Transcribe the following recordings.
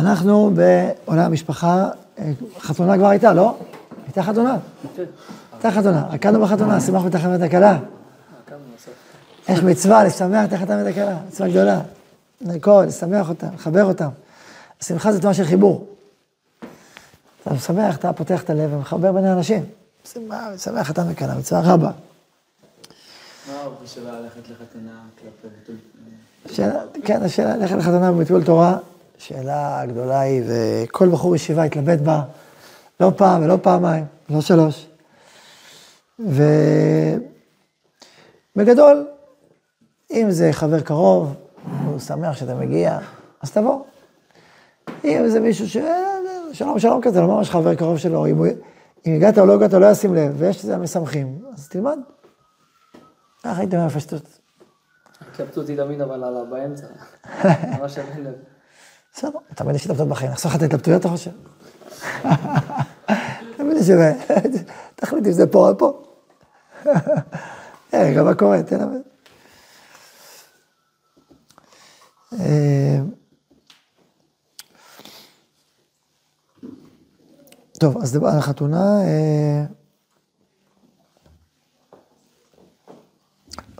אנחנו בעולם המשפחה, חתונה כבר הייתה, לא? הייתה חתונה. הייתה חתונה, רקדנו בחתונה, שימחנו את החתונה הכלה. יש מצווה לשמח את החתונה הכלה, מצווה גדולה. לרקוד, לשמח אותם, לחבר אותם. השמחה זה תנועה של חיבור. אתה משמח, אתה פותח את הלב ומחבר בין האנשים. שמח חתן וכלה, מצווה רבה. מה האופי שלה ללכת לחתונה כלפי ביטול? שאלה, כן, השאלה, ללכת לחתונה בביטול תורה, שאלה גדולה היא, וכל בחור ישיבה התלבט בה, לא פעם ולא פעמיים, לא שלוש. ובגדול, אם זה חבר קרוב, הוא שמח שאתה מגיע, אז תבוא. אם זה מישהו ש... שלום שלום כזה, לא ממש חבר קרוב שלו, אם, הוא... אם הגעת או לא הגעת, לא ישים לב, ויש לזה משמחים, אז תלמד. ככה הייתי אומר בפשטות. התלבטות היא תמיד אבל עלה באמצע. ממש אין לב. בסדר, תמיד יש התלבטות בחיים. נחסוך את ההתלבטויות, אתה חושב? תמיד יש... תחליט אם זה פה או פה. רגע, מה קורה? תן לנו. טוב, אז דבר על החתונה. אה,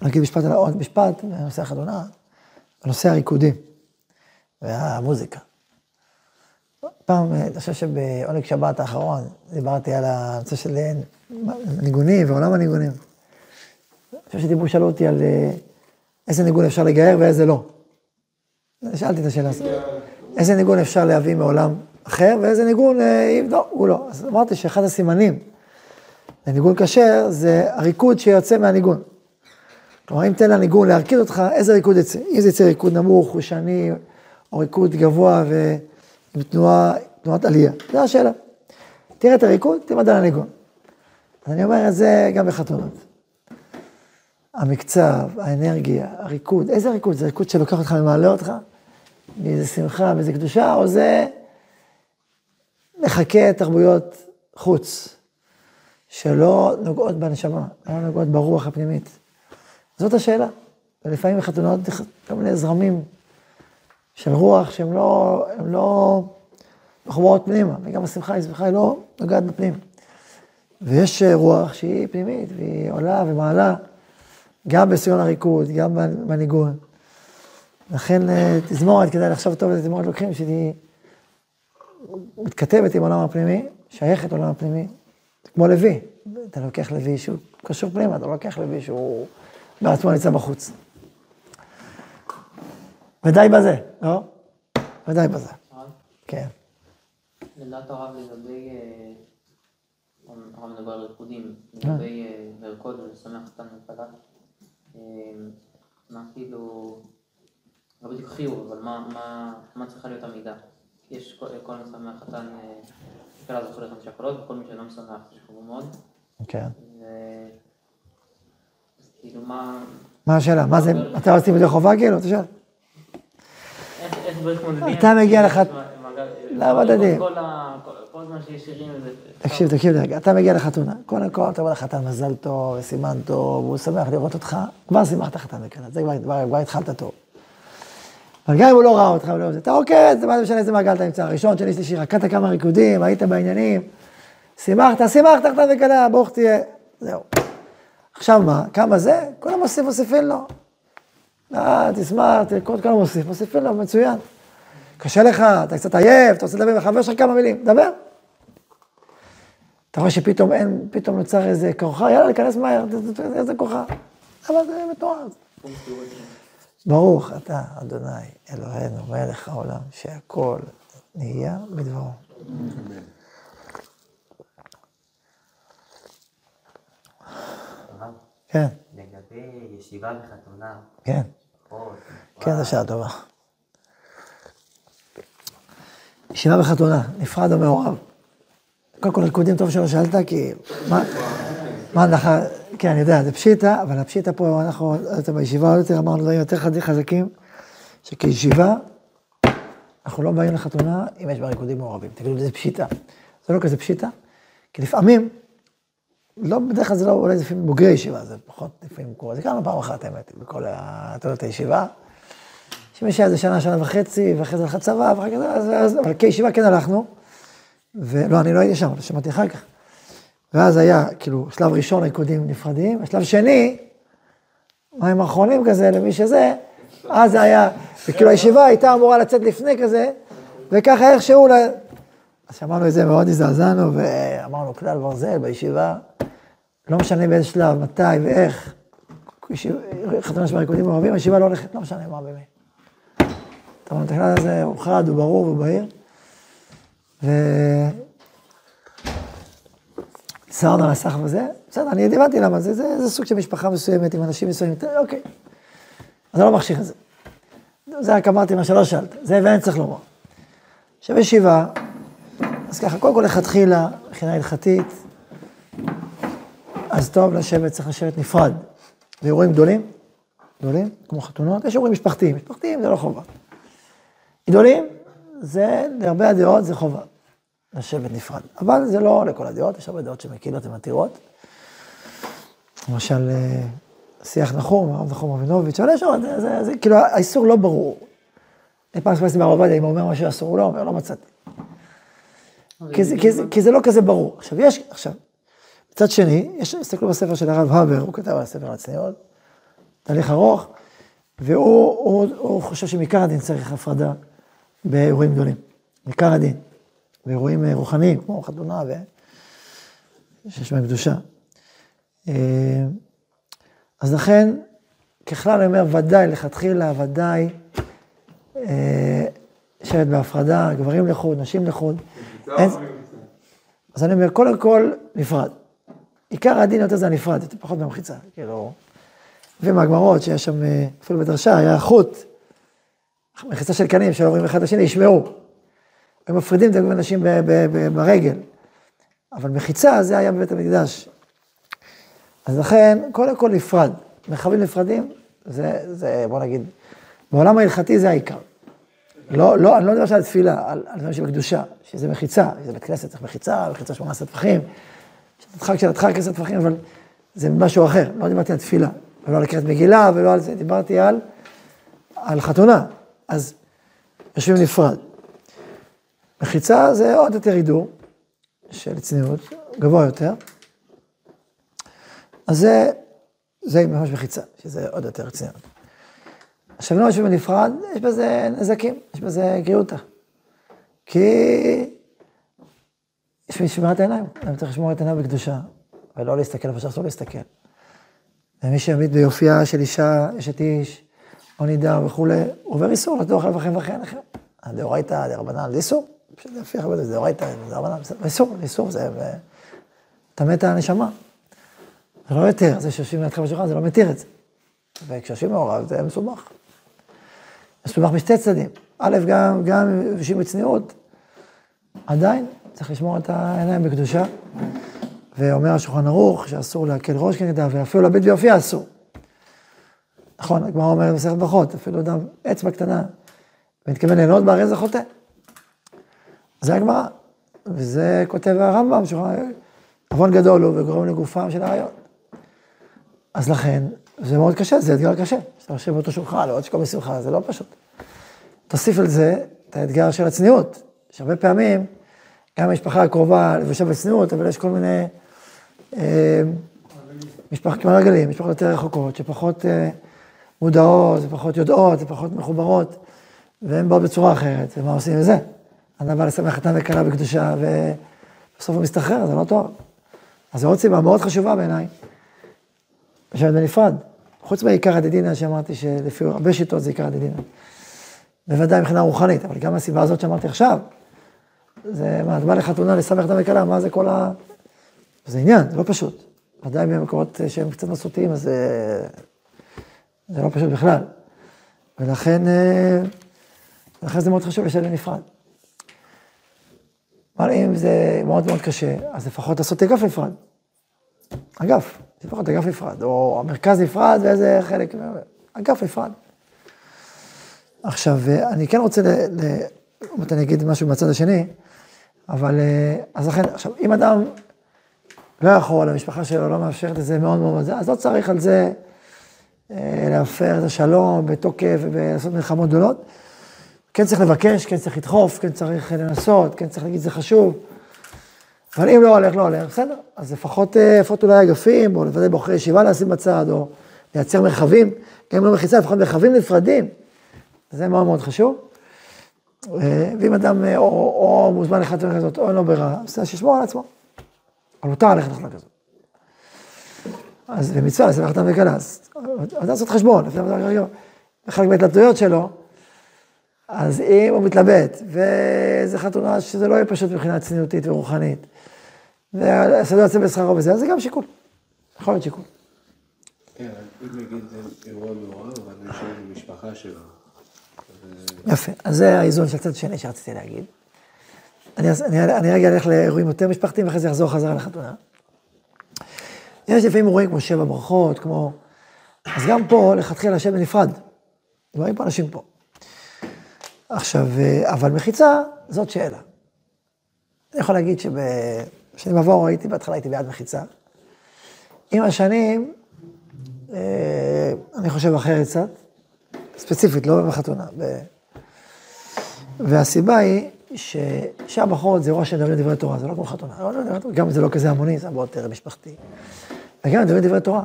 נגיד משפט על עוד משפט בנושא החתונה, בנושא הריקודים והמוזיקה. פעם, אני חושב שבעונג שבת האחרון דיברתי על הנושא של ניגונים ועולם הניגונים. אני חושב שדיברו, שאלו אותי על אה, איזה ניגון אפשר לגייר ואיזה לא. שאלתי את השאלה הזאת. איזה ניגון אפשר להביא מעולם אחר, ואיזה ניגון, אה, אם לא, הוא לא. אז אמרתי שאחד הסימנים לניגון כשר זה הריקוד שיוצא מהניגון. כלומר, אם תן לניגון להרקיד אותך, איזה ריקוד יצא? אם זה יצא ריקוד נמוך, חושני, או ריקוד גבוה ועם תנועה, תנועת עלייה. זו השאלה. תראה את הריקוד, תלמד על הניגון. אז אני אומר את זה גם בחתונות. המקצב, האנרגיה, הריקוד, איזה ריקוד? זה ריקוד שלוקח אותך ומעלה אותך? מאיזה שמחה, מאיזה קדושה, או זה מחכה תרבויות חוץ, שלא נוגעות בנשמה, לא נוגעות ברוח הפנימית. זאת השאלה. ולפעמים בחתונות כל מיני זרמים של רוח שהם לא, הם לא מחוברות פנימה, וגם השמחה היא שמחה, היא לא נוגעת בפנים. ויש רוח שהיא פנימית, והיא עולה ומעלה, גם בסגנון הריקוד, גם בניגון. לכן אה, תזמורת, כדאי לחשוב טוב איזה תזמורת לוקחים, שהיא מתכתבת עם העולם הפנימי, שייכת לעולם הפנימי. כמו לוי, אתה לוקח לוי שהוא קשור פנימה, אתה לוקח לוי שהוא בעצמו נמצא בחוץ. ודי בזה, לא? ודי בזה. כן. לדעת הרב לגבי, אה, הרב מדבר על ריקודים, לגבי אה, לרקוד ולשמח אותנו וכלה, מה כאילו, לא בדיוק חיוב, אבל מה צריכה להיות המידה? יש כל משמח חתן, כלה זוכה לחמישה קולות, וכל מי שאינו משמח זה חשוב מאוד. כן. כאילו מה... מה השאלה? מה זה, אתה רוצים בדי חובה כאילו? אתה שואל. אתה מגיע לך... למה מדדים? תקשיב, תקשיב רגע, אתה מגיע לחתונה, קודם כל אתה אומר לחתן מזל טוב וסימן טוב, והוא שמח לראות אותך, כבר שימחת חתן וכאלה, זה כבר התחלת טוב. אבל גם אם הוא לא ראה אותך זה, אתה זה מה זה משנה איזה מעגל אתה נמצא, ראשון, שני, שלישי, רקדת כמה ריקודים, היית בעניינים, שימחת, שימחת חתן וכלה, ברוך תהיה, זהו. עכשיו מה, כמה זה? כולם מוסיף, מוסיפים לו. אה, תשמח, תרקוד, כולם מוסיף, מוסיפים לו, מצוין. קשה לך, אתה קצת עייף, אתה רוצה לדבר עם החבר שלך כמה מילים, דבר. אתה רואה שפתאום אין, פתאום נוצר איזה כוחה, יאללה, להיכנס מהר, איזה כוחה. אבל זה מתואר. ברוך אתה, אדוני, אלוהינו, מלך העולם, שהכל נהיה בדברו. כן. לגבי ישיבה וחתונה. כן. כן, זו שעה טובה. ישיבה וחתונה, נפרד או מעורב? קודם כל, ריקודים טוב שלא שאלת, כי... מה הנחה? כן, אני יודע, זה פשיטה, אבל הפשיטה פה, אנחנו, בישיבה עוד יותר אמרנו דברים יותר חזקים, שכישיבה, אנחנו לא באים לחתונה אם יש בה ריקודים מעורבים. תגידו, זה פשיטה. זה לא כזה פשיטה, כי לפעמים, לא, בדרך כלל זה לא, אולי זה לפעמים בוגרי ישיבה, זה פחות לפעמים קורה, זה קרה פעם אחת, האמת, בכל ה... אתה יודע, הישיבה, שמי שהיה איזה שנה, שנה וחצי, ואחרי זה הלכה צבא, ואחר כך, אז, אז, אבל כישיבה כן הלכנו, ולא, אני לא הייתי שם, אבל שמעתי אחר כך. ואז היה, כאילו, שלב ראשון ריקודים נפרדים, ושלב שני, מים אחרונים כזה, למי שזה, אז זה היה, וכאילו הישיבה הייתה אמורה לצאת לפני כזה, וככה איכשהו. אז שמענו את זה, מאוד הזדעזענו, ואמרנו, כלל ברזל בישיבה, לא משנה באיזה שלב, מתי ואיך, חתונה של ריקודים מעורבים, הישיבה לא הולכת, לא משנה מה במי. אתה אומר, הכלל הזה הוא חד, הוא ברור, הוא בהיר. ו... צערנו על הסחר הזה, בסדר, אני הבנתי למה, זה, זה, זה סוג של משפחה מסוימת עם אנשים מסוימים, אוקיי. אז אני לא מכשיר את זה. זה רק אמרתי מה שלא שאלת, זה ואין צריך לומר. עכשיו ישיבה, אז ככה, קודם כל לכתחילה, מבחינה הלכתית, אז טוב לשבת, צריך לשבת נפרד. באירועים גדולים, גדולים, כמו חתונות, יש אירועים משפחתיים, משפחתיים זה לא חובה. גדולים, זה, להרבה הדעות זה חובה, לשבת נפרד. אבל זה לא לכל הדעות, יש הרבה דעות שמקילות ומתירות. למשל, אה, שיח נחום, הרב נחום רבינוביץ', אבל יש עוד, זה, זה, זה, כאילו, האיסור לא ברור. אני פעם חיפשתי מהרב עובדיה, אם הוא אומר משהו אסור, הוא לא אומר, לא מצאתי. כי זה, כי, זה, כי זה לא כזה ברור. עכשיו, יש, עכשיו, מצד שני, יש, תסתכלו בספר של הרב הבר, הוא כתב על הספר הצניעות, תהליך ארוך, והוא הוא, הוא חושב שמעיקר הדין צריך הפרדה באירועים גדולים. מעיקר הדין. באירועים אה, רוחניים, כמו חתונה ו... שיש בהם קדושה. אה, אז לכן, ככלל אני אומר, ודאי, לכתחילה, ודאי, אה, לשבת בהפרדה, גברים לחוד, נשים לחוד. אז אני אומר, קודם כל, נפרד. עיקר הדין יותר זה הנפרד, יותר פחות מהמחיצה, כאילו. ומהגמרות שיש שם, אפילו בדרשה, היה חוט, מחיצה של קנים שעוברים אחד לשני, ישמעו. הם מפרידים את אנשים ברגל. אבל מחיצה זה היה בבית המקדש. אז לכן, קודם כל נפרד. מרחבים נפרדים, זה, זה, בוא נגיד, בעולם ההלכתי זה העיקר. לא, לא, אני לא מדבר על תפילה, על, דברים שבקדושה, שזה מחיצה, זה בית כנסת, צריך מחיצה, מחיצה שמונה עשרה טפחים, שתתחק של הדחק עשרה טפחים, אבל זה משהו אחר. לא דיברתי על תפילה, ולא על קריאת מגילה, ולא על זה, דיברתי על, על חתונה. אז יושבים נפרד. מחיצה זה עוד יותר הידור של צניעות, גבוה יותר. אז זה, זה ממש מחיצה, שזה עוד יותר צניעות. עכשיו, לא יושבים בנפרד, יש בזה נזקים, יש בזה גריעותא. כי יש שמירת העיניים, אני צריך לשמור את העיניים בקדושה, ולא להסתכל איפה שאסור להסתכל. ומי שעמיד ביופייה של אישה, אשת איש, או נידה וכולי, עובר איסור לתוך על וכן וכן אחר. הדאורייתא, דרבנן, זה איסור. שזה לפי הרבה זה דאורייתא, זה רבנן, איסור, איסור זה, טמא את הנשמה. זה לא יותר, זה שיושבים לידך בשולחן, זה לא מתיר את זה. וכשיושבים מעורב זה מסובך. מסובך משתי צדדים. א', גם, גם יושבים בצניעות, עדיין צריך לשמור את העיניים בקדושה. ואומר השולחן ערוך שאסור להקל ראש כנגדה, ואפילו להביט ויופיע אסור. נכון, הגמרא אומרת במסכת ברכות, אפילו אדם אצבע קטנה, ומתכוון ליהנות בה, הרי זה חוטא. זה הגמרא, וזה כותב הרמב"ם, עוון גדול הוא וגורם לגופם של האריות. אז לכן, זה מאוד קשה, זה אתגר קשה. שאתה יושב באותו שולחן, לעוד שקום בשמחה, זה לא פשוט. תוסיף על זה את האתגר של הצניעות, שהרבה פעמים, גם המשפחה הקרובה יושב בצניעות, אבל יש כל מיני אה, משפחות כמו רגלים, משפחות יותר רחוקות, שפחות אה, מודעות, ופחות יודעות, ופחות מחוברות, והן באות בצורה אחרת, ומה עושים עם זה? אדם בא לשמח חתן וכלה בקדושה, ובסוף הוא מסתחרר, זה לא טוב. אז זו עוד סיבה מאוד חשובה בעיניי, לשבת בנפרד. חוץ מעיקר הדדינא שאמרתי שלפי הרבה שיטות זה עיקר הדדינא. בוודאי מבחינה רוחנית, אבל גם הסיבה הזאת שאמרתי עכשיו, זה מה, את בא לחתונה לשמח חתן וכלה, מה זה כל ה... זה עניין, זה לא פשוט. ודאי במקומות שהם קצת מסורתיים, אז זה, זה לא פשוט בכלל. ולכן, אה, ולכן זה מאוד חשוב לשבת בנפרד. אבל אם זה מאוד מאוד קשה, אז לפחות לעשות אגף נפרד. אגף, לפחות אגף נפרד, או המרכז נפרד ואיזה חלק, אגף נפרד. עכשיו, אני כן רוצה, ל... עוד אני אגיד משהו מהצד השני, אבל, אז לכן, עכשיו, אם אדם לא יכול, המשפחה שלו לא מאפשרת את זה מאוד מאוד, אז לא צריך על זה אה, להפר את השלום בתוקף ולעשות מלחמות גדולות. כן צריך לבקש, כן צריך לדחוף, כן צריך לנסות, כן צריך להגיד זה חשוב. אבל אם לא הולך, לא הולך, בסדר. אז לפחות, אה, לפחות אולי אגפים, או לוודא בחורי ישיבה לשים בצד, או לייצר מרחבים, גם לא מחיצה, לפחות מרחבים נפרדים. זה מאוד מאוד חשוב. אה, ואם אדם או, או מוזמן לחתונה כזאת, או אין לו ברירה, בסדר, שישמור על עצמו. אבל מותר ללכת לחתונה כזאת. אז במצווה, אז חתן וכלה, אז אדם לעשות חשבון, חלק מההתלבטויות שלו, אז אם הוא מתלבט, וזו חתונה שזה לא יהיה פשוט מבחינה צניעותית ורוחנית, והסדר יוצא בשכרו וזה, אז זה גם שיקול. יכול להיות שיקול. כן, אם נגיד אירוע מעורב, אבל יושב במשפחה שלו. יפה, אז זה האיזון של הצד השני שרציתי להגיד. אני, אני, אני רגע אלך לאירועים יותר משפחתיים, ואחרי זה אחזור חזרה לחתונה. יש לפעמים אירועים כמו שבע ברכות, כמו... אז גם פה, לכתחילה השם בנפרד. דברים פה אנשים פה. עכשיו, אבל מחיצה, זאת שאלה. אני יכול להגיד שבשנים עברו הייתי, בהתחלה הייתי בעד מחיצה. עם השנים, אה, אני חושב אחרת קצת, ספציפית, לא בחתונה. ב... והסיבה היא שהבחורות זה אירוע שמדברים דברי תורה, זה לא כמו חתונה. גם אם זה לא כזה המוני, זה הרבה יותר משפחתי. וגם מדברים דברי תורה.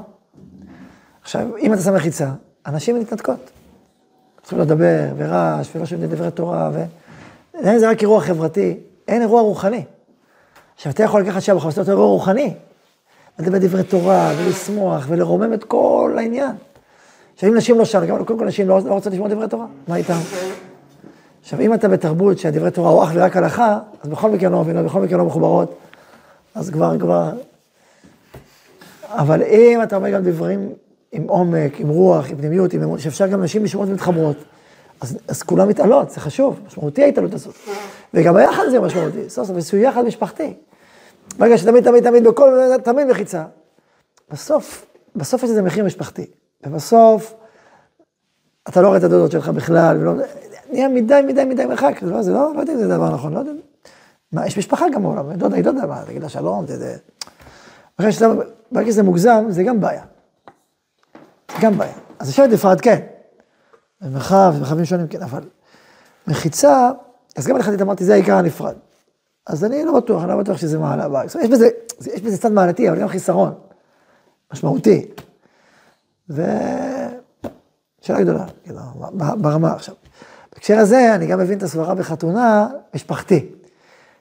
עכשיו, אם אתה שם מחיצה, אנשים מתנתקות. צריכים לדבר, ורעש, ולא שומעים דברי תורה, ו... זה רק אירוע חברתי, אין אירוע רוחני. עכשיו, אתה יכול לקחת שם בחמש אירוע רוחני, לדבר דברי תורה, ולשמוח, ולרומם את כל העניין. עכשיו, אם נשים לא שם, קודם כל נשים לא, לא רוצות לשמוע דברי תורה, מה איתם? עכשיו, אם אתה בתרבות שהדברי תורה הוא אך ורק הלכה, אז בכל מקרה לא מבינות, בכל מקרה לא מחוברות, אז כבר, כבר... אבל אם אתה אומר גם דברים עם עומק, עם רוח, עם פנימיות, עם אמון, שאפשר גם נשים לשמות ומתחברות, אז, אז כולם מתעלות, זה חשוב, משמעותי ההתעלות הזאת. וגם היחד זה משמעותי, סוף סוף, זה יחד משפחתי. ברגע שתמיד, תמיד, תמיד, בכל, תמיד מחיצה. בסוף, בסוף יש לזה מחיר משפחתי. ובסוף, אתה לא רואה את הדודות שלך בכלל, ולא, נהיה מדי, מדי, מדי מרחק, זה לא, זה לא, לא יודע אם זה דבר נכון, לא יודע. מה, יש משפחה גם בעולם, דודה היא דודה, מה, תגיד לה שלום, זה, זה. ברגע שזה מוגזם, זה גם בעיה. גם בעיה. אז לשבת נפרד כן. במרחב, במרחבים שונים כן, אבל מחיצה, אז גם הלכתית אמרתי, זה העיקר הנפרד. אז אני לא בטוח, אני לא בטוח שזה מעלה בעיה. יש בזה, יש בזה צד מעלתי, אבל גם חיסרון. משמעותי. ו... שאלה גדולה, כאילו, ברמה עכשיו. בהקשר הזה, אני גם מבין את הסברה בחתונה משפחתי.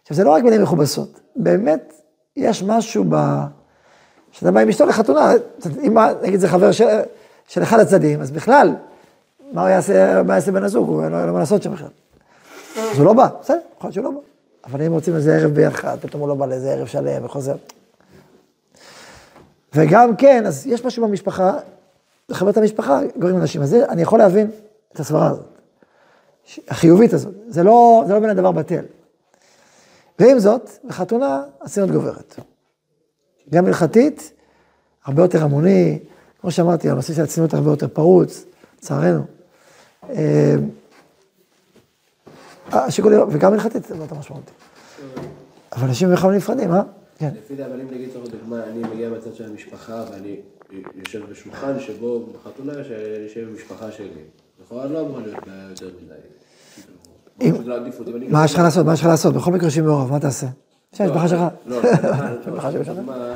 עכשיו, זה לא רק מילים מכובסות. באמת, יש משהו ב... כשאתה בא עם אשתו לחתונה, אם נגיד זה חבר של, של אחד הצדדים, אז בכלל, מה הוא יעשה, מה יעשה בן הזוג? הוא לא יהיה לו מה לעשות שם בכלל. אז הוא לא בא, בסדר, יכול להיות שהוא לא בא. אבל אם רוצים איזה ערב ביחד, פתאום הוא לא בא לאיזה ערב שלם וחוזר. וגם כן, אז יש משהו במשפחה, לחבר את המשפחה, גורם אנשים. אז זה, אני יכול להבין את הסברה הזאת, החיובית הזאת. זה לא, זה לא בין הדבר בטל. ועם זאת, בחתונה, הציונות גוברת. גם הלכתית, הרבה יותר המוני, כמו שאמרתי, הנושא של הציונות הרבה יותר פרוץ, לצערנו. אה, השיקולים, וגם הלכתית זה לא יותר משמעותי. אבל אנשים בכלל נפרדים, אה? כן. לפי זה, אבל אם נגיד צריך דוגמה, אני מגיע מהצד של המשפחה ואני יושב בשולחן שבו בחתונה יושב במשפחה שלי. לכאורה לא אמורה להיות בעיה יותר מדי. מה יש לך לעשות? מה יש לך לעשות? בכל מקרה יושבים מעורב, מה תעשה? יש המשפחה שלך. לא,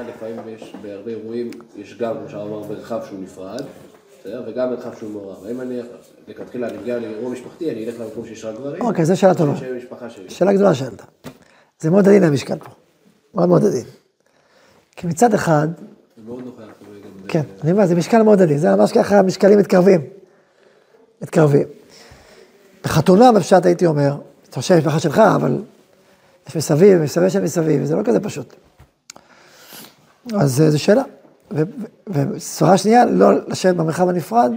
לפעמים יש, בהרבה אירועים, יש גם, אפשר לומר, מרחב שהוא נפרד, וגם מרחב שהוא מעורב. אם אני, לכתחילה, אני מגיע לאירוע משפחתי, אני אלך למקום שיש רק גברים. אוקיי, זו שאלה טובה. שאלה גדולה שאלת. זה מאוד עדין המשקל פה. מאוד מאוד עדין. כי מצד אחד... זה מאוד נוכח. כן, אני אומר, זה משקל מאוד עדין. זה ממש ככה, משקלים מתקרבים. מתקרבים. בחתונה, בפשט הייתי אומר, אתה חושב משפחה שלך, אבל יש מסביב, מסביב של מסביב, זה לא כזה פשוט. אז זו שאלה. וסברה שנייה, לא לשבת במרחב הנפרד,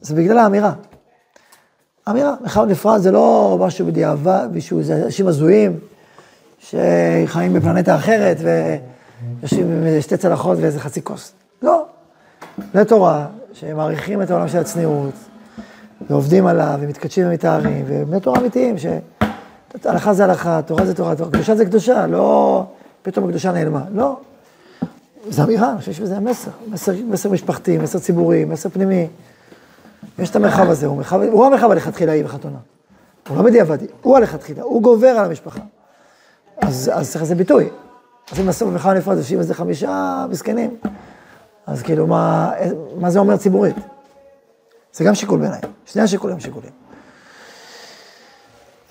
זה בגלל האמירה. אמירה, מרחב נפרד זה לא משהו בדיעבד, מישהו, זה אנשים הזויים, שחיים בפלנטה אחרת, ויושבים עם שתי צלחות ואיזה חצי כוס. לא. זה תורה, שמעריכים את העולם של הצניעות, ועובדים עליו, ומתקדשים ומתארים, ובני תורה אמיתיים, שהלכה זה הלכה, תורה זה תורה, קדושה זה קדושה, לא פתאום הקדושה נעלמה, לא. זה אמירה, אני חושב שזה המסר, מסר, מסר משפחתי, מסר ציבורי, מסר פנימי. יש את המרחב הזה, הוא, מרחב, הוא המרחב הלכתחילאי בחתונה. הוא לא בדיעבדי, הוא הלכתחילה, הוא גובר על המשפחה. אז, אז צריך לזה ביטוי. אז אם בסוף במרחב נפרד יושבים איזה חמישה מסכנים, אז כאילו, מה, מה זה אומר ציבורית? זה גם שיקול בעיניי, שני השיקולים שיקולים.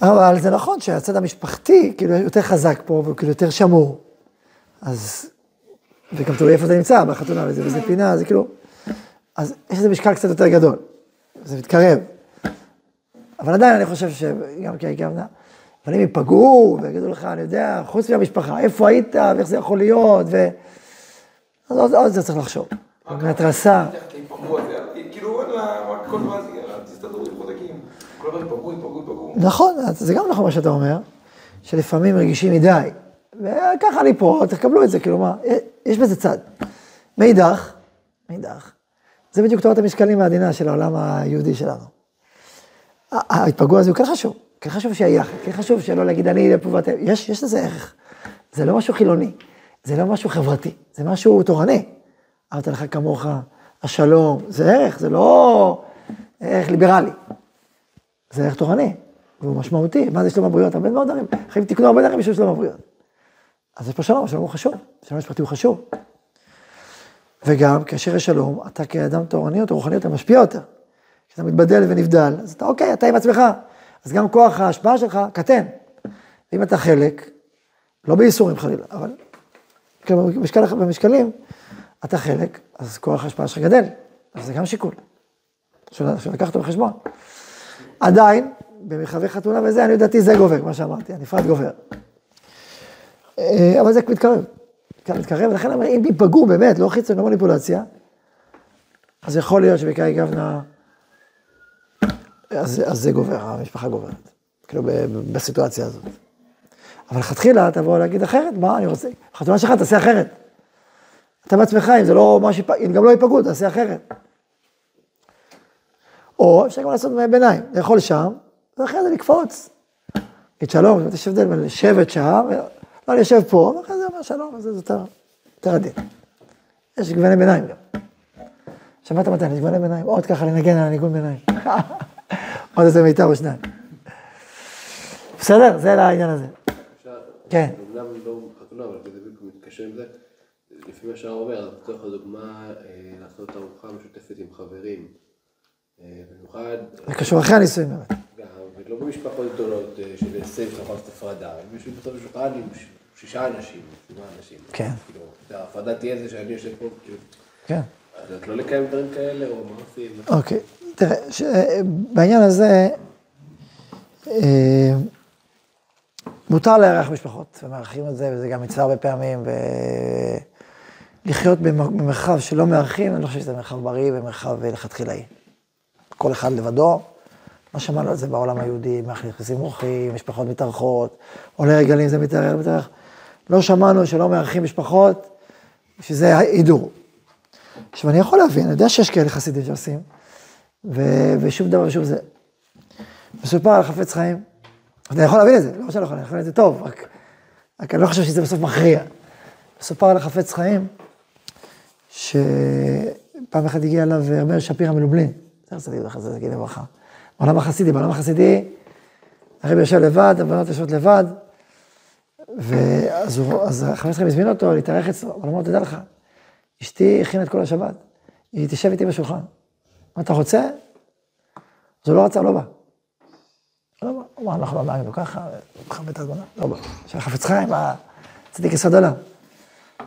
אבל זה נכון שהצד המשפחתי, כאילו, יותר חזק פה, והוא כאילו יותר שמור. אז, וגם תלוי איפה אתה נמצא, בחתונה וזה, וזה פינה, זה כאילו, אז יש לזה משקל קצת יותר גדול. זה מתקרב. אבל עדיין אני חושב שגם כי כהגבנה, אבל אם ייפגעו ויגידו לך, אני יודע, חוץ מהמשפחה, איפה היית ואיך זה יכול להיות, ו... אז עוד, זה צריך לחשוב. מהתרסה. כאילו. נכון, זה גם נכון מה שאתה אומר, שלפעמים רגישים מדי. וככה אני פה, תקבלו את זה, כאילו מה, יש בזה צד. מאידך, מאידך, זה בדיוק תורת המשקלים העדינה של העולם היהודי שלנו. ההתפגעו הזה הוא כן חשוב, כן חשוב שיהיה יחד, כן חשוב שלא להגיד אני פה ואתם, יש, יש לזה ערך. זה לא משהו חילוני, זה לא משהו חברתי, זה משהו תורני. אהבת לך כמוך, השלום, זה ערך, זה לא ערך ליברלי. זה ערך תורני, והוא משמעותי. מה זה שלום הבריות? הרבה מאוד דברים, חייבים תקנו הרבה דברים בשביל שלום הבריות. אז יש פה שלום, שלום הוא חשוב, שלום משפטי הוא חשוב. וגם כאשר יש שלום, אתה כאדם תורני או רוחני אתה משפיע יותר. כשאתה מתבדל ונבדל, אז אתה אוקיי, אתה עם עצמך. אז גם כוח ההשפעה שלך קטן. ואם אתה חלק, לא בייסורים חלילה, אבל במשקל, במשקלים, אתה חלק, אז כוח ההשפעה שלך גדל. אז זה גם שיקול. שלקח אותו בחשבון. עדיין, במרחבי חתונה וזה, אני לדעתי זה גובר, מה שאמרתי, הנפרד גובר. אה, אבל זה מתקרב. מתקרב, ולכן אני אומר, אם ייפגעו באמת, לא חיצון, לא מניפולציה, אז יכול להיות שבקאי גבנה, אז, אז זה גובר, המשפחה גוברת, כאילו בסיטואציה הזאת. אבל לכתחילה תבוא להגיד אחרת, מה אני רוצה, חתונה שלך תעשה אחרת. אתה בעצמך, אם זה לא מה שיפ... אם גם לא ייפגעו, תעשה אחרת. או אפשר גם לעשות ביניים, לאכול שם, ואחרי זה לקפוץ. להגיד שלום, יש הבדל בין לשבת שם, לא, אני יושב פה, ואחרי זה אומר שלום, זה יותר, יותר עדין. יש גווני ביניים גם. שמעת מתי, יש גווני ביניים, עוד ככה לנגן על הניגון ביניים. עוד איזה מיתר או שניים. בסדר? זה לעניין הזה. כן. אומנם לא חתונה, אבל זה בדיוק מתקשר עם זה. לפי מה שהרב אומר, לצורך הדוגמה, לעשות ארוחה משותפת עם חברים. במיוחד... זה קשור אחרי הנישואים. גם, ולא במשפחות גדולות של עשרים שולחן הפרדה, הם יושבים בסוף בשולחן עם שישה אנשים, שבעה אנשים. כן. כאילו, ההפרדה תהיה זה שאני יושב פה, כאילו... כן. אז את לא לקיים דברים כאלה, או מה עושים? אוקיי, תראה, בעניין הזה, מותר לארח משפחות, ומארחים את זה, וזה גם מצווה הרבה פעמים, ולחיות במרחב שלא מארחים, אני לא חושב שזה מרחב בריא ומרחב לכתחילאי. כל אחד לבדו. לא שמענו על זה בעולם היהודי, נכנסים אורחים, משפחות מתארחות, עולה רגלים זה מתארח, מתארח. לא שמענו שלא מארחים משפחות, שזה הידור. עכשיו, אני יכול להבין, אני יודע שיש כאלה חסידים שעושים, ו- ושום דבר, שוב זה. מסופר על חפץ חיים, אני יכול להבין את זה, לא שאני לא יכול, להבין את זה טוב, רק, רק אני לא חושב שזה בסוף מכריע. מסופר על החפץ חיים, שפעם אחת הגיע אליו רבי שפירא מלובלין. יותר צדיק וחסד, תגיד לברכה. בעולם החסידי, בעולם החסידי, הרבי יושב לבד, הבנות יושבות לבד, ואז חבר שלכם הזמין אותו להתארח אצלו, אבל הוא אמר, תדע לך, אשתי הכינה את כל השבת, היא תשב איתי בשולחן. מה אתה רוצה? אז הוא לא רצה, לא בא. לא. הוא אמר, אנחנו לא נהגנו ככה, מכבד את הזמנה, לא בא. עכשיו חפץ חיים, צדיק יסוד עולם.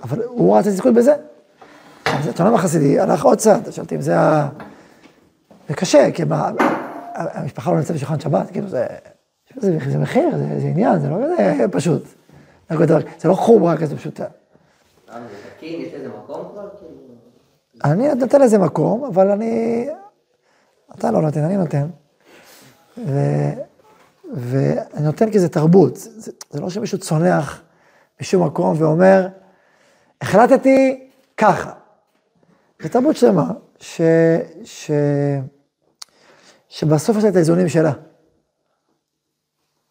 אבל הוא רצה לזכות בזה. אז את העולם החסידי הלך עוד צעד, שאלתי אם זה ה... זה קשה, כי המשפחה לא נמצאת בשולחן שבת, כאילו זה, זה, זה מחיר, זה, זה עניין, זה לא כזה פשוט. זה לא חומרה כזה פשוטה. אני נותן לזה מקום, אבל אני... אתה לא נותן, אני נותן. ואני נותן כי זה תרבות. זה, זה לא שמישהו צונח בשום מקום ואומר, החלטתי ככה. זה תרבות שלמה, ש... ש... שבסוף יש לה את האיזונים שלה.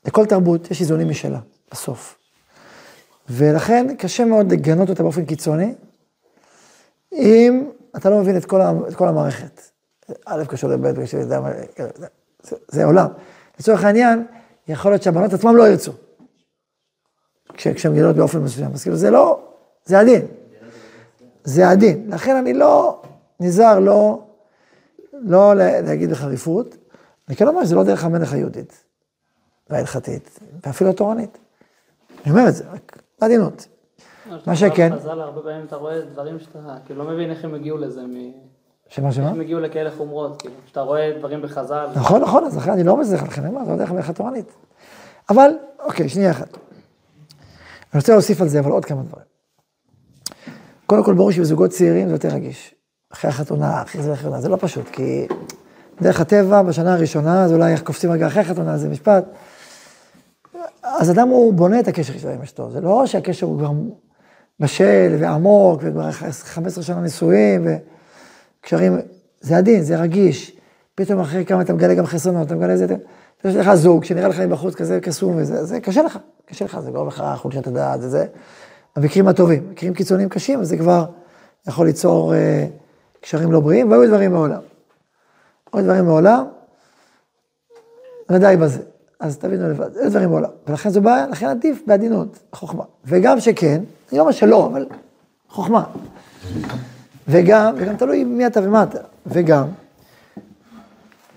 לכל תרבות יש איזונים משלה, בסוף. ולכן קשה מאוד לגנות אותה באופן קיצוני, אם אתה לא מבין את כל, את כל המערכת, א' קשור לב' קשור לזה, זה, זה עולם. לצורך העניין, יכול להיות שהבנות עצמן לא ירצו. כש- כשהן גדלות באופן מסוים, אז כאילו זה לא, זה הדין. זה הדין. לכן אני לא נזהר לא, לא לה- להגיד בחריפות, אני כן אומר שזה לא דרך המלך היהודית, וההלכתית, ואפילו התורנית. אני אומר את זה, רק בעדינות. מה שכן- חז"ל, הרבה פעמים אתה רואה דברים שאתה כאילו לא מבין איך הם הגיעו לזה, מ- שמה איך שמה? הם הגיעו לכאלה חומרות, כאילו, שאתה רואה דברים בחז"ל. נכון, נכון, אז לכן אני לא זה לכן, אני זה לא דרך המלך התורנית. אבל, אוקיי, שנייה אחת. אני רוצה להוסיף על זה, אבל עוד כמה דברים. קודם כל, ברור שבזוגות צעירים זה יותר רגיש. אחרי החתונה, אחרי זה החתונה, זה לא פשוט, כי דרך הטבע, בשנה הראשונה, אז אולי איך קופצים רגע אחרי החתונה, זה משפט. אז אדם הוא בונה את הקשר שלו עם אשתו, זה לא שהקשר הוא כבר בשל ועמוק, וכבר 15 שנה נישואים, וקשרים, זה עדין, זה רגיש. פתאום אחרי כמה אתה מגלה גם חסרונות, אתה מגלה איזה, יש לך זוג שנראה לך מבחוץ כזה קסום וזה, זה קשה לך, קשה לך, זה גורם לך חולשת הדעת, זה זה. במקרים הטובים, מקרים קיצוניים קשים, זה כבר יכול ליצור אה, קשרים לא בריאים, והיו דברים מעולם. עוד דברים מעולם, ודאי בזה. אז תבינו לבד, זה דברים מעולם. ולכן זו בעיה, לכן עדיף בעדינות, חוכמה. וגם שכן, אני לא אומר שלא, אבל חוכמה. וגם, וגם תלוי מי אתה ומה אתה. וגם,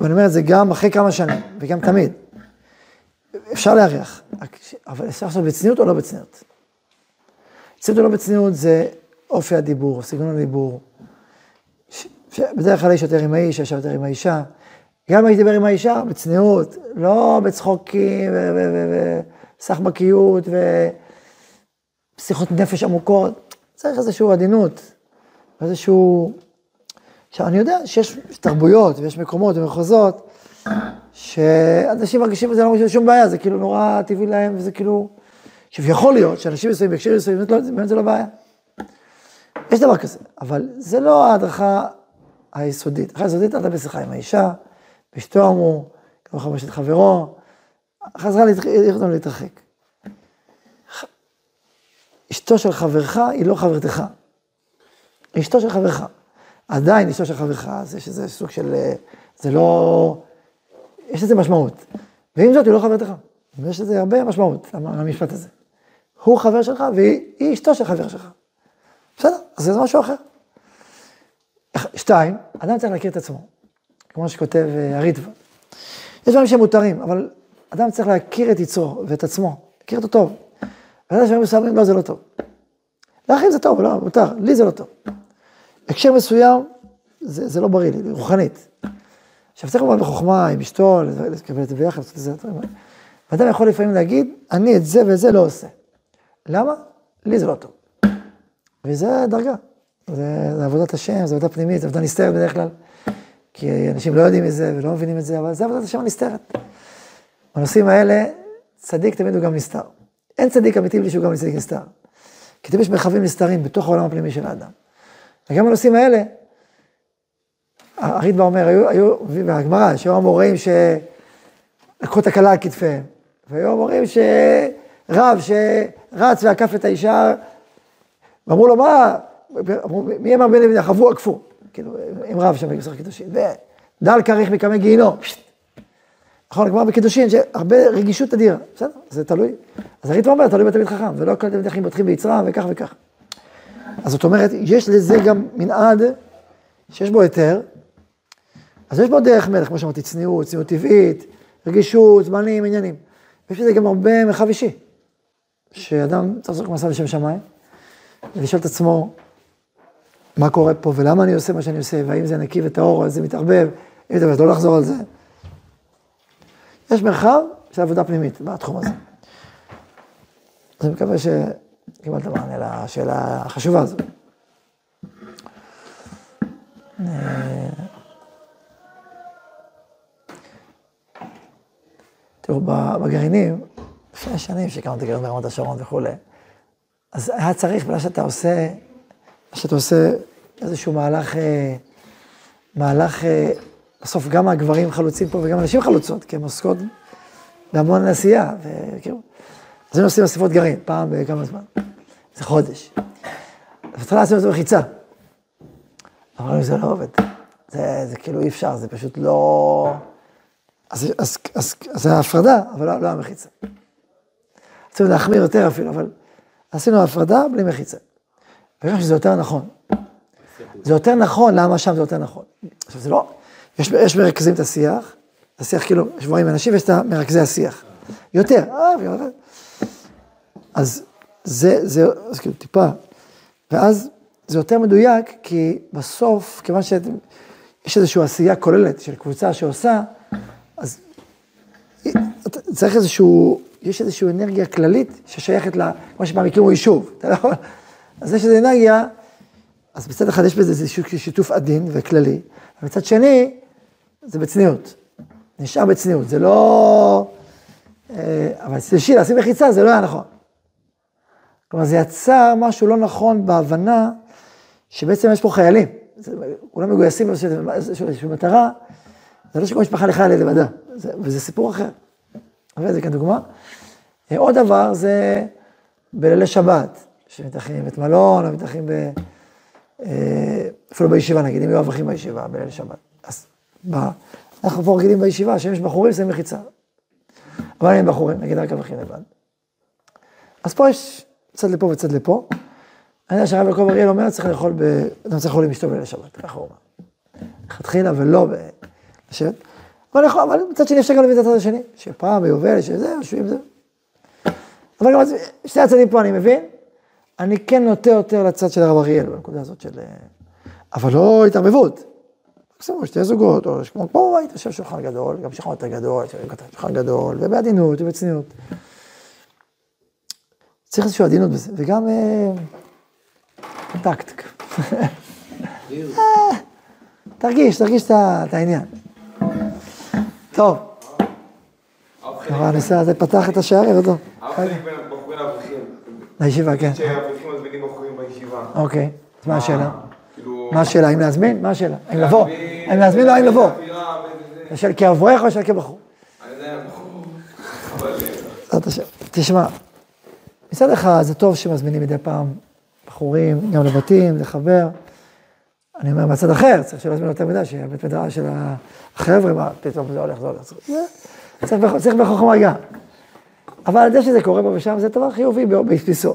ואני אומר את זה גם אחרי כמה שנים, וגם תמיד. אפשר ש- אבל אפשר לעשות בצניעות או לא בצניעות. צניעות או לא בצניעות זה אופי הדיבור, סגנון הדיבור. ש- בדרך כלל יש יותר עם האיש, יש יותר עם האישה. גם אם הייתי מדבר עם האישה, בצניעות, לא בצחוקים וסחבקיות ושיחות נפש עמוקות. צריך איזושהי עדינות, איזשהו... עכשיו, אני יודע שיש תרבויות ויש מקומות ומחוזות שאנשים מרגישים בזה לא מרגישים שום בעיה, זה כאילו נורא טבעי להם, וזה כאילו... עכשיו, יכול להיות שאנשים מסוימים בהקשר מסוים, באמת לא- באמת זה לא בעיה. יש דבר כזה, אבל זה לא ההדרכה היסודית. ההדרכה היסודית, אתה בשיחה עם האישה, באשתו אמרו, גם חמשת חברו, חזרה. להתרחק. אשתו של חברך היא לא חברתך. אשתו של חברך. עדיין אשתו של חברך, אז יש איזה סוג של, אה, זה לא, יש לזה משמעות. ועם זאת, היא לא חברתך. ויש לזה הרבה משמעות, למשפט הזה. הוא חבר שלך והיא היא אשתו של חבר שלך. בסדר, אז זה משהו אחר. שתיים, אדם צריך להכיר את עצמו, כמו שכותב אה, הריטב"א. יש דברים שהם מותרים, אבל אדם צריך להכיר את יצרו ואת עצמו, להכיר אותו טוב. ואתה שדברים מסוימים, לא, זה לא טוב. לאחרים זה טוב, לא, מותר, לי זה לא טוב. בהקשר מסוים, זה, זה לא בריא לי, רוחנית. עכשיו צריך לומר בחוכמה עם אשתו, לקבל את זה ביחד, לעשות את זה, ואדם יכול לפעמים להגיד, אני את זה ואת זה לא עושה. למה? לי זה לא טוב. וזה דרגה. זה, זה עבודת השם, זה עבודה פנימית, זה עבודה נסתרת בדרך כלל. כי אנשים לא יודעים מזה ולא מבינים את זה, אבל זה עבודת השם הנסתרת. בנושאים האלה, צדיק תמיד הוא גם נסתר. אין צדיק אמיתי בלי שהוא גם צדיק נסתר. כי תמיד יש מרחבים נסתרים בתוך העולם הפנימי של האדם. וגם בנושאים האלה, הריטב"א אומר, היו, היו, והגמרא, שהיו המוראים שלקחו את הכלה על כתפיהם, והיו המוראים שרב שרץ ועקף את האישה, ואמרו לו, מה, אמרו, מי אמר בני בני, חוו עקפו, כאילו, עם רב שם בגסר קידושין, ודל כריך מקמי גיהינום, נכון, הגמרא בקידושין, שהרבה רגישות אדירה, בסדר, זה תלוי. אז הריטב"א אומר, תלוי בתלמיד חכם, ולא כל תלמיד חכמים בוטחים ביצרם, וכך וכך. אז זאת אומרת, יש לזה גם מנעד שיש בו היתר, אז יש בו דרך מלך, כמו שאמרתי, צניעות, צניעות טבעית, רגישות, זמנים, עניינים. יש בזה גם הרבה מרחב אישי, שאדם צריך לעשות מסע לשם שמיים, ולשאול את עצמו, מה קורה פה, ולמה אני עושה מה שאני עושה, והאם זה נקי וטהור, או זה מתערבב, אם זה לא לחזור על זה. יש מרחב של עבודה פנימית בתחום הזה. אז אני מקווה שקיבלת מענה לשאלה החשובה הזו. תראו, בגרעינים, לפני שנים שהקמתי גרעין ברמת השרון וכולי, אז היה צריך, בגלל שאתה עושה, שאתה עושה איזשהו מהלך, מהלך, בסוף גם הגברים חלוצים פה וגם הנשים חלוצות, כי הן עוסקות בהמון עשייה, וכאילו, אז היינו עושים אספות גרעין, פעם בכמה זמן, זה חודש. בהתחלה עשינו את זה בחיצה. אמרנו זה לא עובד. זה, זה כאילו אי אפשר, זה פשוט לא... אז, אז, אז, אז זה ההפרדה, אבל לא, לא המחיצה. רצינו להחמיר יותר אפילו, אבל עשינו הפרדה בלי מחיצה. ואני שזה יותר נכון. זה יותר נכון, למה שם זה יותר נכון? עכשיו זה לא, יש, יש מרכזים את השיח, השיח כאילו, שבועים אנשים ויש את מרכזי השיח. יותר, אה. אז זה, זה, אז כאילו טיפה. ואז זה יותר מדויק, כי בסוף, כיוון שיש איזושהי עשייה כוללת של קבוצה שעושה, אז צריך איזשהו, יש איזושהי אנרגיה כללית ששייכת ל... כמו שפעם הקימו יישוב, אתה לא יכול... אז יש איזו אנרגיה, אז מצד אחד יש בזה איזשהו שיתוף עדין וכללי, ומצד שני, זה בצניעות. נשאר בצניעות, זה לא... אה, אבל שילה, לשים מחיצה זה לא היה נכון. כלומר, זה יצר משהו לא נכון בהבנה שבעצם יש פה חיילים. כולם מגויסים לאיזושהי מטרה, זה לא שכל משפחה לחייל לבדה, וזה סיפור אחר. אבל זה כאן דוגמה. אה, עוד דבר זה בלילי שבת, שמתאחים בבית מלון, או מתאחים ב... אה, אפילו בישיבה, נגיד, אם יהיו אברכים בישיבה, בליל שבת. אנחנו פה רגילים בישיבה, שאם יש בחורים, שמים מחיצה. אבל אם בחורים, נגיד רק אברכים לבד. אז פה יש צד לפה וצד לפה. אני יודע שהרב יעקב אריאל אומר, צריך לאכול ב... אדם צריך לאכול עם אשתו בליל שבת, ככה הוא אומר. לכתחילה ולא לשבת. אבל, יכול, אבל מצד שני אפשר גם להביא את הצד השני, שפעם ביובל, שזה, יושבים זה. אבל גם שני הצדדים פה אני מבין, אני כן נוטה יותר לצד של הרב אריאל, בנקודה הזאת של... אבל לא התערבבות. מקסימום שתי זוגות, או כמו פה בבית, יושב שולחן גדול, גם שולחן יותר גדול, שולחן גדול, ובעדינות ובצניעות. צריך איזושהי עדינות בזה, וגם אה, טקט. אה, תרגיש, תרגיש את העניין. טוב. הנושא הזה פתח את השערים, אותו. הרב חלק בין הבחורים לאברכים. לישיבה, כן. שהאברכים מזמינים בחורים בישיבה. אוקיי, אז מה השאלה? מה השאלה? האם להזמין? מה השאלה? האם לבוא? האם להזמין או האם לבוא? של כאברך או של כבחור? תשמע, מצד אחד זה טוב שמזמינים מדי פעם בחורים, גם לבתים, לחבר. אני אומר מהצד אחר, צריך שלא יזמינו יותר מדי, שיהיה בית מדרש של החבר'ה, מה, פתאום זה הולך, זה הולך. צריך, צריך בחוכמה גם. אבל זה שזה קורה פה ושם, זה דבר חיובי בתפיסו.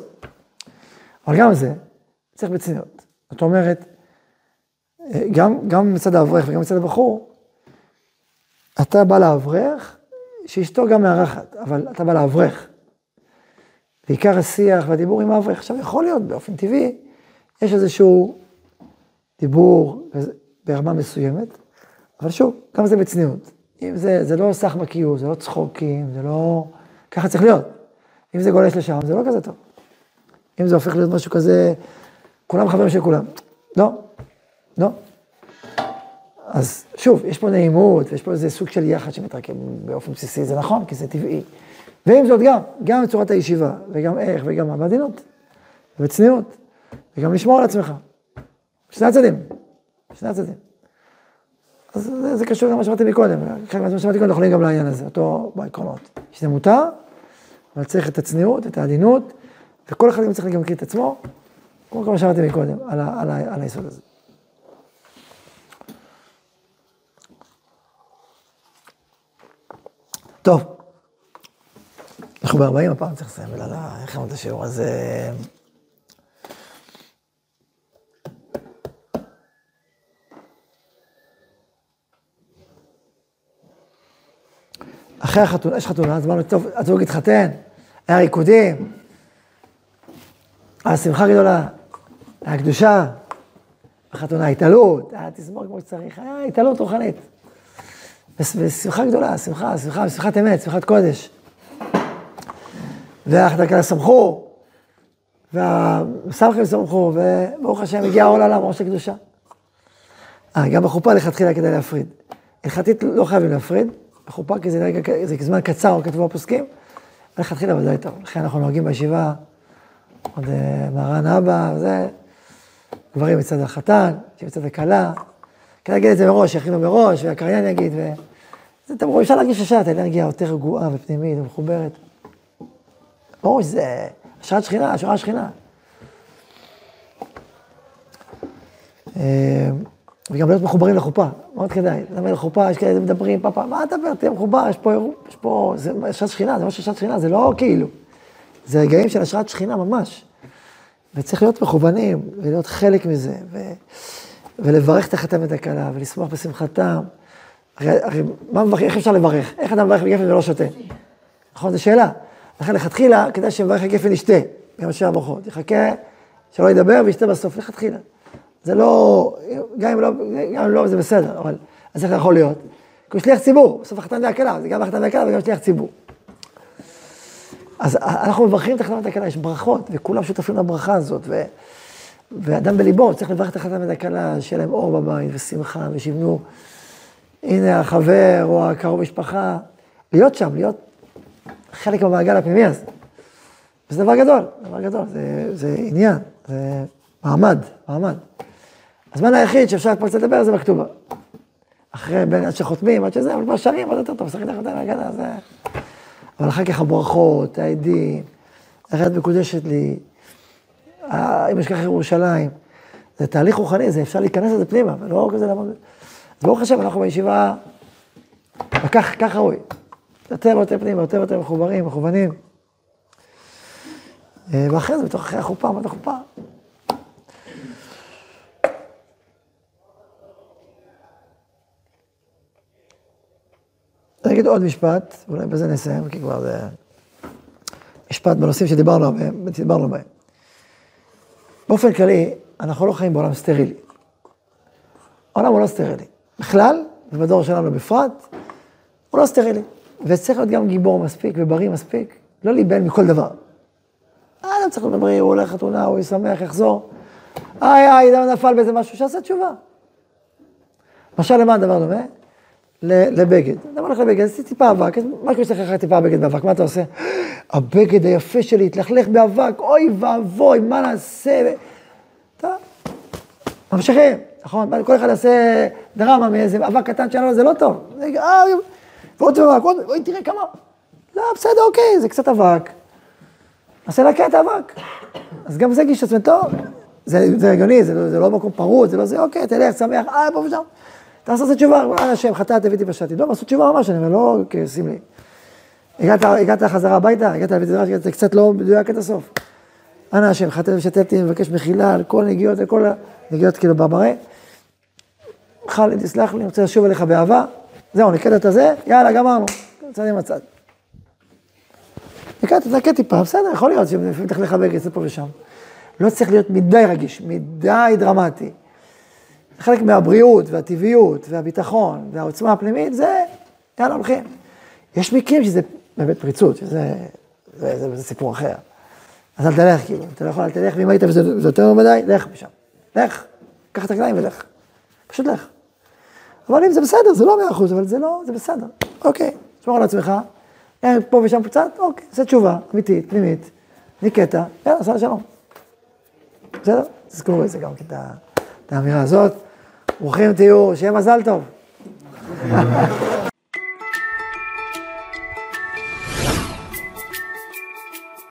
אבל גם זה, צריך בצניעות. זאת אומרת, גם, גם מצד האברך וגם מצד הבחור, אתה בא לאברך, שאשתו גם מארחת, אבל אתה בא לאברך. ועיקר השיח והדיבור עם האברך, עכשיו יכול להיות באופן טבעי, יש איזשהו דיבור ברמה מסוימת, אבל שוב, גם זה בצניעות. אם זה, זה לא סך בקיאות, זה לא צחוקים, זה לא... ככה צריך להיות. אם זה גולש לשם, זה לא כזה טוב. אם זה הופך להיות משהו כזה, כולם חברים של כולם. לא, לא. אז שוב, יש פה נעימות, ויש פה איזה סוג של יחד שמתרקם באופן בסיסי, זה נכון, כי זה טבעי. ועם זאת גם, גם בצורת הישיבה, וגם איך, וגם מה, בעדינות, וצניעות, וגם לשמור על עצמך. שני הצדדים, שני הצדדים. אז זה, זה קשור למה שאמרתי מקודם, חלק מהדברים שאמרתי קודם יכולים גם לעניין הזה, אותו בעקרונות. שזה מותר, אבל צריך את הצניעות, את העדינות, וכל אחד גם צריך גם להכיר את עצמו, כמו כמו שאמרתי מקודם, על, על, ה, על היסוד הזה. טוב, אנחנו ב-40 הפעם צריך לסיים, בגלל איך אמרת השיעור הזה. אחרי החתונה, יש חתונה, אז אמרנו, טוב, הזוג התחתן, היה ריקודים, היה שמחה גדולה, היה קדושה, החתונה התעלות, היה תזמור כמו שצריך, היה התעלות רוחנית. ושמחה גדולה, שמחה, שמחה, שמחת אמת, שמחת קודש. והאחד כאלה שמחו, והסמכים שמחו, וברוך השם הגיע העול עולם, ראש הקדושה. אה, גם בחופה לכתחילה כדאי להפריד. הלכתית לא חייבים להפריד, בחופה כי זה, רגע, זה זמן קצר, כתבו הפוסקים, לכתחילה ודאי טוב. לכן אנחנו נוהגים בישיבה, עוד אה, מרן אבא, וזה, גברים מצד החתן, מצד הכלה. כדאי להגיד את זה מראש, יכינו מראש, והקריין יגיד, ו... זה תמרו, אפשר להרגיש ישר את האנרגיה יותר רגועה ופנימית ומחוברת. ברור שזה השראת שכינה, השראת שכינה. אה, וגם להיות מחוברים לחופה, מאוד כדאי. למה לחופה, יש כאלה מדברים, פאפה, מה אתה מדבר, תהיה מחובר, יש פה, יש פה, זה השראת שכינה, זה ממש השראת שכינה, זה לא כאילו. זה רגעים של השראת שכינה ממש. וצריך להיות מכוונים, ולהיות חלק מזה, ו, ולברך את החתם ואת הכלה, ולשמוח בשמחתם. הרי, הרי מה מברך, איך אפשר לברך? איך אדם מברך בגפן ולא שותה? נכון, זו שאלה. לכן לכתחילה, כדאי שמברך בגפן ישתה, גם אשר המוחות. יחכה שלא ידבר וישתה בסוף, לכתחילה. זה לא, גם אם לא, גם אם לא, זה בסדר, אבל אז איך יכול להיות? כי הוא שליח ציבור, בסוף החתן והכלה, זה גם החתן והכלה וגם שליח ציבור. אז אנחנו מברכים את החתן והכלה, יש ברכות, וכולם שותפים לברכה הזאת, ו, ואדם בליבו צריך לברך את החתן והכלה, שיהיה להם אור בבית, ושמחה, ושיבנו, הנה החבר או הקרוב משפחה, להיות שם, להיות חלק במעגל הפנימי הזה. וזה דבר גדול, דבר גדול, זה, זה עניין, זה מעמד, מעמד. הזמן היחיד שאפשר כבר קצת לדבר זה בכתובה. אחרי, בין עד שחותמים, עד שזה, אבל כבר שרים, עוד יותר טוב, שחק לך את ההגנה, זה... אבל אחר כך הברכות, העדים, איך את מקודשת לי, אם אשכח ירושלים. זה תהליך רוחני, זה אפשר להיכנס לזה פנימה, ולא כזה לעמוד. אז ברוך השם, אנחנו בישיבה, וכך, כך ראוי. יותר ויותר פנימה, יותר ויותר מחוברים, מכוונים. אה, ואחרי זה, בתוך אחרי החופה, מה החופה? אני אגיד עוד משפט, אולי בזה נסיים, כי כבר זה משפט בנושאים שדיברנו בהם, דיברנו בהם. באופן כללי, אנחנו לא חיים בעולם סטרילי. העולם הוא לא סטרילי. בכלל, ובדור שלנו בפרט, הוא לא סטרילי. וצריך להיות גם גיבור מספיק ובריא מספיק, לא להיבהל מכל דבר. אדם צריך להיות בריא, הוא הולך חתונה, הוא ישמח, יחזור. איי, איי, נפל באיזה משהו, שיעשה תשובה. משל למה הדבר דומה? לבגד. אתה הולך לבגד, עשיתי טיפה אבק, מה קורה שאתה לך טיפה בגד באבק, מה אתה עושה? הבגד היפה שלי התלכלך באבק, אוי ואבוי, מה נעשה? טוב, ממשיכים, נכון? כל אחד יעשה דרמה מאיזה אבק קטן שלנו, זה לא טוב. אה, ועוד אבק, עוד, אוי, תראה כמה. לא, בסדר, אוקיי, זה קצת אבק. נעשה לה את האבק. אז גם זה גיש עצמי, טוב, זה הגיוני, זה לא מקום פרוץ, זה לא זה, אוקיי, תלך, שמח, אה, פה ושם. תעשה את תשובה, אנא השם, חטאת, הבאתי פשעתי. לא, עשו תשובה ממש, אני אומר, לא כסמלי. הגעת, הגעת חזרה הביתה, הגעת לבית מדרש, הגעת קצת לא מדויק עד הסוף. אנא השם, חטאת ושתתי, מבקש מחילה על כל נגיעות, על כל הנגיעות כאילו במראה. חלי, תסלח לי, אני רוצה לשוב אליך באהבה. זהו, נקד את הזה, יאללה, גמרנו. צד עם הצד. נקד, תנקה טיפה, בסדר, יכול להיות שלפעמים לחבק את זה פה ושם. לא צריך להיות מדי רגיש, מדי דרמטי. חלק מהבריאות והטבעיות והביטחון והעוצמה הפנימית, זה, יאללה, הולכים. יש מקרים שזה באמת פריצות, שזה זה, זה, זה סיפור אחר. אז אל תלך, כאילו, אתה לא יכול, אל תלך, ואם היית וזה יותר מדי, לך משם. לך, קח את הרגליים ולך. פשוט לך. אבל אם זה בסדר, זה לא מאה אחוז, אבל זה לא, זה בסדר. אוקיי, תשמור על עצמך, פה ושם קצת, אוקיי, זו תשובה אמיתית, פנימית, ניקטה, יאללה, סע לשלום. בסדר? תזכרו את זה גם, את האמירה הזאת. ברוכים תהיו, שיהיה מזל טוב.